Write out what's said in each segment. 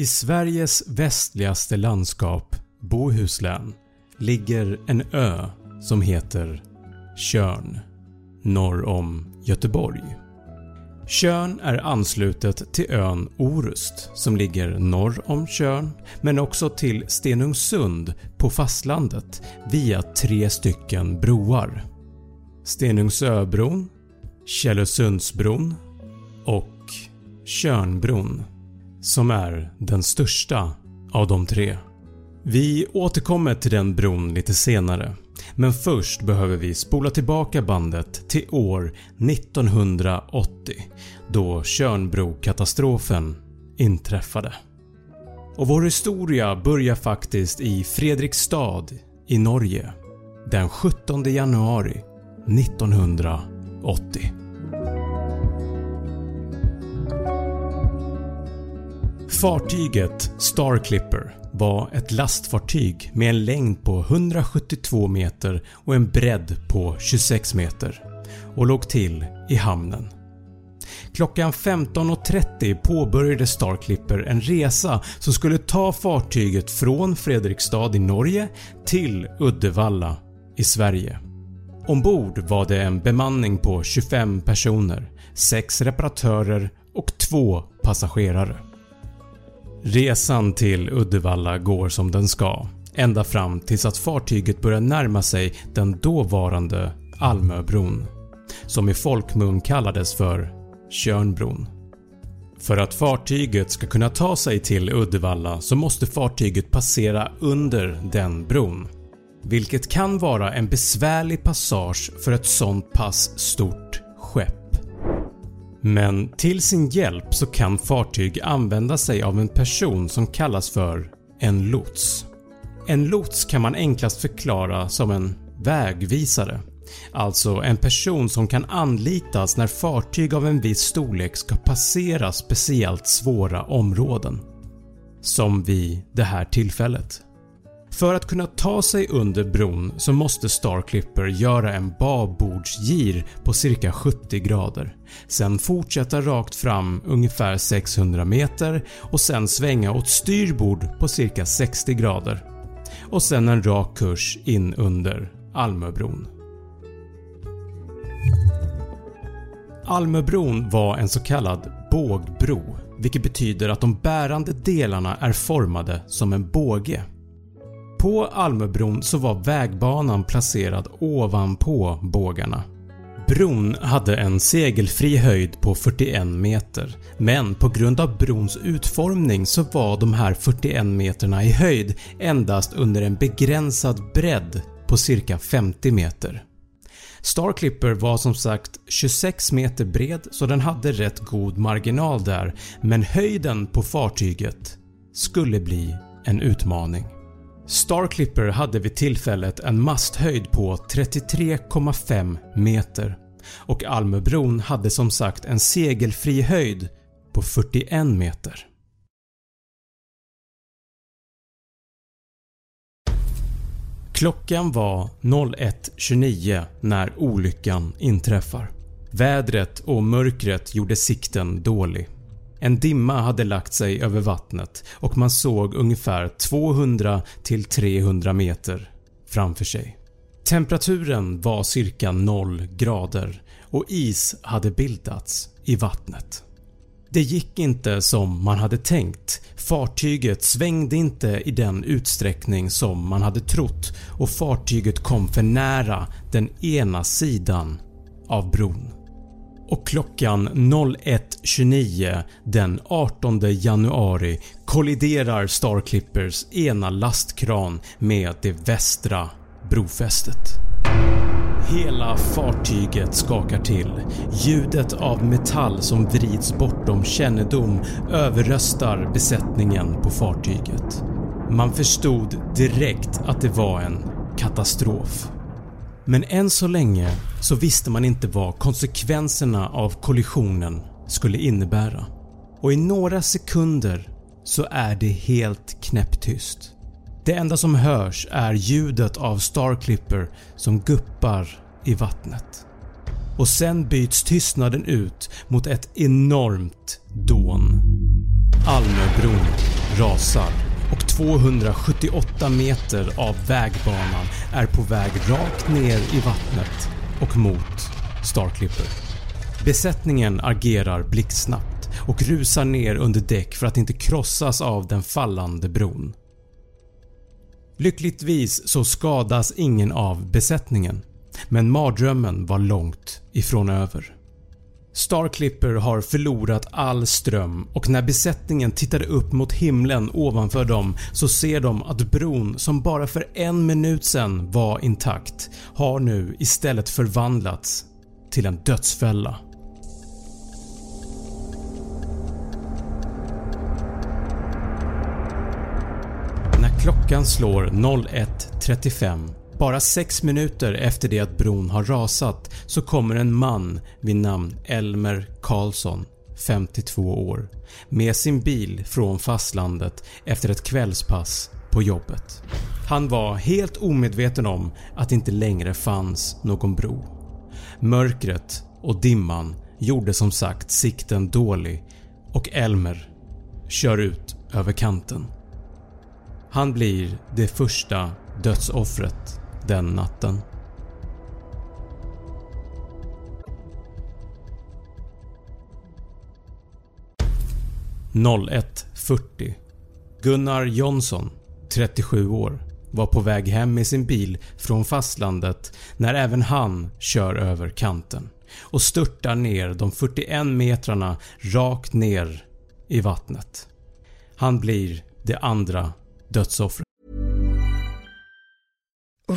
I Sveriges västligaste landskap, Bohuslän, ligger en ö som heter Tjörn, norr om Göteborg. Tjörn är anslutet till ön Orust som ligger norr om Tjörn men också till Stenungsund på fastlandet via tre stycken broar. Stenungsöbron, Källösundsbron och Tjörnbron som är den största av de tre. Vi återkommer till den bron lite senare men först behöver vi spola tillbaka bandet till år 1980 då Tjörnbrokatastrofen inträffade. Och vår historia börjar faktiskt i Fredrikstad i Norge den 17 januari 1980. Fartyget Star Clipper var ett lastfartyg med en längd på 172 meter och en bredd på 26 meter och låg till i hamnen. Klockan 15.30 påbörjade Star Clipper en resa som skulle ta fartyget från Fredrikstad i Norge till Uddevalla i Sverige. Ombord var det en bemanning på 25 personer, 6 reparatörer och 2 passagerare. Resan till Uddevalla går som den ska ända fram tills att fartyget börjar närma sig den dåvarande Almöbron som i folkmun kallades för Tjörnbron. För att fartyget ska kunna ta sig till Uddevalla så måste fartyget passera under den bron vilket kan vara en besvärlig passage för ett sånt pass stort. Men till sin hjälp så kan fartyg använda sig av en person som kallas för en lots. En lots kan man enklast förklara som en vägvisare. Alltså en person som kan anlitas när fartyg av en viss storlek ska passera speciellt svåra områden. Som vid det här tillfället. För att kunna ta sig under bron så måste Star Clipper göra en babordsgir på cirka 70 grader, sen fortsätta rakt fram ungefär 600 meter och sen svänga åt styrbord på cirka 60 grader och sen en rak kurs in under Almöbron. Almöbron var en så kallad bågbro vilket betyder att de bärande delarna är formade som en båge. På Almöbron så var vägbanan placerad ovanpå bågarna. Bron hade en segelfri höjd på 41 meter men på grund av brons utformning så var de här 41 meterna i höjd endast under en begränsad bredd på cirka 50 meter. Star Clipper var som sagt 26 meter bred så den hade rätt god marginal där men höjden på fartyget skulle bli en utmaning. Star Clipper hade vid tillfället en masthöjd på 33,5 meter och Almöbron hade som sagt en segelfri höjd på 41 meter. Klockan var 01.29 när olyckan inträffar. Vädret och mörkret gjorde sikten dålig. En dimma hade lagt sig över vattnet och man såg ungefär 200-300 meter framför sig. Temperaturen var cirka 0 grader och is hade bildats i vattnet. Det gick inte som man hade tänkt. Fartyget svängde inte i den utsträckning som man hade trott och fartyget kom för nära den ena sidan av bron. Och klockan 01.29 den 18 januari kolliderar Star Clippers ena lastkran med det västra brofästet. Hela fartyget skakar till. Ljudet av metall som vrids bortom kännedom överröstar besättningen på fartyget. Man förstod direkt att det var en katastrof. Men än så länge så visste man inte vad konsekvenserna av kollisionen skulle innebära och i några sekunder så är det helt knäpptyst. Det enda som hörs är ljudet av Starclipper som guppar i vattnet. Och sen byts tystnaden ut mot ett enormt dån. Almöbron rasar 278 meter av vägbanan är på väg rakt ner i vattnet och mot Starclipper. Besättningen agerar blixtsnabbt och rusar ner under däck för att inte krossas av den fallande bron. Lyckligtvis så skadas ingen av besättningen men mardrömmen var långt ifrån över. Star Clipper har förlorat all ström och när besättningen tittade upp mot himlen ovanför dem så ser de att bron som bara för en minut sedan var intakt har nu istället förvandlats till en dödsfälla. När klockan slår 01.35 bara 6 minuter efter det att bron har rasat så kommer en man vid namn Elmer Karlsson 52 år med sin bil från fastlandet efter ett kvällspass på jobbet. Han var helt omedveten om att det inte längre fanns någon bro. Mörkret och dimman gjorde som sagt sikten dålig och Elmer kör ut över kanten. Han blir det första dödsoffret den natten. –01.40 Gunnar Jonsson, 37 år, var på väg hem med sin bil från fastlandet när även han kör över kanten och störtar ner de 41 metrarna rakt ner i vattnet. Han blir det andra dödsoffret.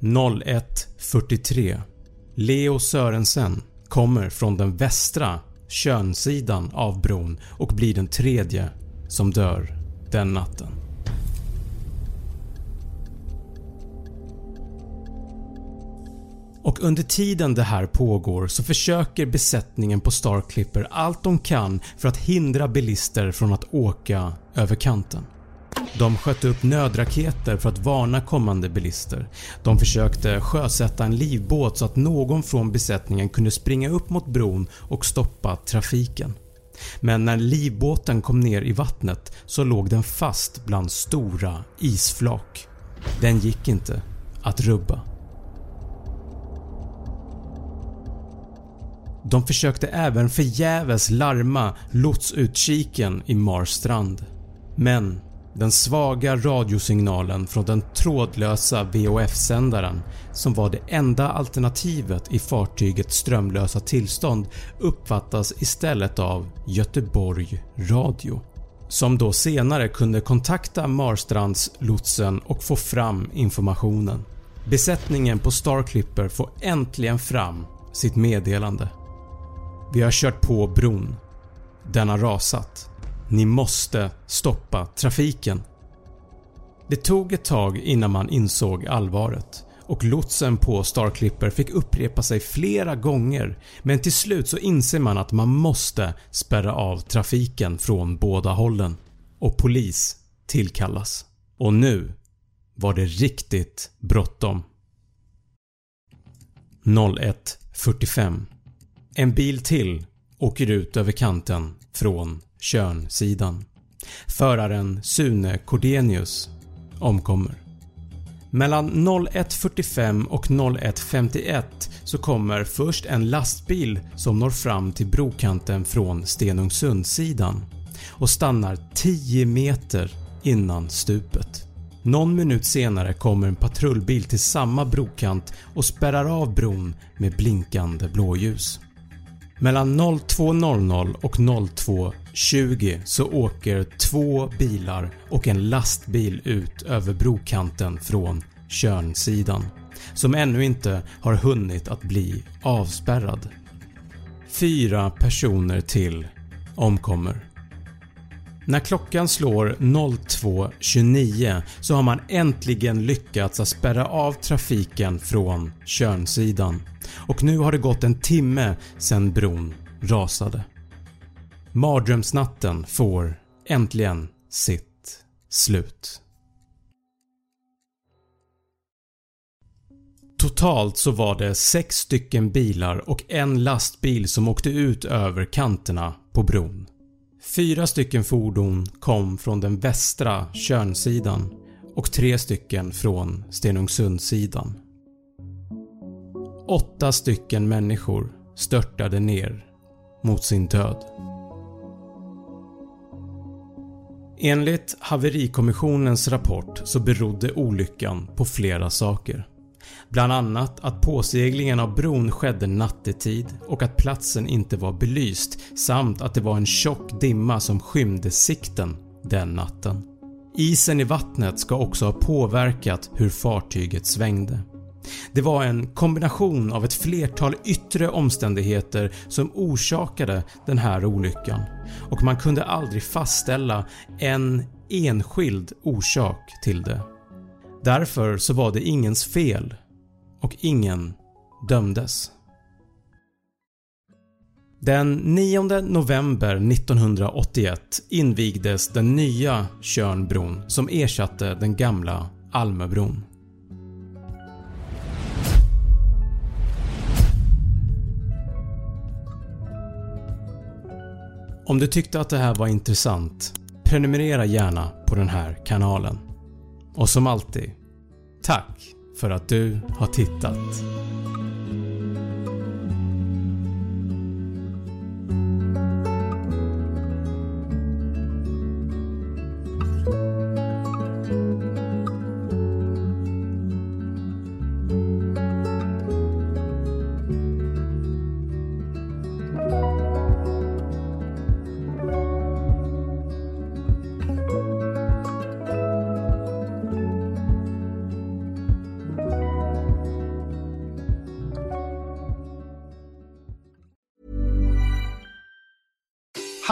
01.43 Leo Sörensen kommer från den västra könsidan av bron och blir den tredje som dör den natten. Och under tiden det här pågår så försöker besättningen på Star Clipper allt de kan för att hindra bilister från att åka över kanten. De sköt upp nödraketer för att varna kommande bilister. De försökte sjösätta en livbåt så att någon från besättningen kunde springa upp mot bron och stoppa trafiken. Men när livbåten kom ner i vattnet så låg den fast bland stora isflak. Den gick inte att rubba. De försökte även förgäves larma lotsutkiken i Marstrand. Men den svaga radiosignalen från den trådlösa VHF-sändaren som var det enda alternativet i fartygets strömlösa tillstånd uppfattas istället av Göteborg Radio som då senare kunde kontakta Marstrands-lotsen och få fram informationen. Besättningen på Star Clipper får äntligen fram sitt meddelande. Vi har kört på bron. Den har rasat. Ni måste stoppa trafiken. Det tog ett tag innan man insåg allvaret och lotsen på Star Clipper fick upprepa sig flera gånger men till slut så inser man att man måste spärra av trafiken från båda hållen och polis tillkallas. Och nu var det riktigt bråttom. 01.45 En bil till åker ut över kanten från Tjörnsidan. Föraren Sune Cordenius omkommer. Mellan 01.45 och 01.51 så kommer först en lastbil som når fram till brokanten från Stenungsundssidan och stannar 10 meter innan stupet. Någon minut senare kommer en patrullbil till samma brokant och spärrar av bron med blinkande blåljus. Mellan 02.00 och 02.20 så åker två bilar och en lastbil ut över brokanten från Tjörnsidan som ännu inte har hunnit att bli avspärrad. Fyra personer till omkommer. När klockan slår 02.29 så har man äntligen lyckats att spärra av trafiken från Tjörnsidan och nu har det gått en timme sedan bron rasade. Mardrömsnatten får äntligen sitt slut. Totalt så var det 6 stycken bilar och en lastbil som åkte ut över kanterna på bron. Fyra stycken fordon kom från den västra Tjörnsidan och tre stycken från Stenungsundssidan. Åtta stycken människor störtade ner mot sin död. Enligt haverikommissionens rapport så berodde olyckan på flera saker. Bland annat att påseglingen av bron skedde nattetid och att platsen inte var belyst samt att det var en tjock dimma som skymde sikten den natten. Isen i vattnet ska också ha påverkat hur fartyget svängde. Det var en kombination av ett flertal yttre omständigheter som orsakade den här olyckan och man kunde aldrig fastställa en enskild orsak till det. Därför så var det ingens fel och ingen dömdes. Den 9 november 1981 invigdes den nya Tjörnbron som ersatte den gamla Almöbron. Om du tyckte att det här var intressant, prenumerera gärna på den här kanalen. Och som alltid, tack för att du har tittat.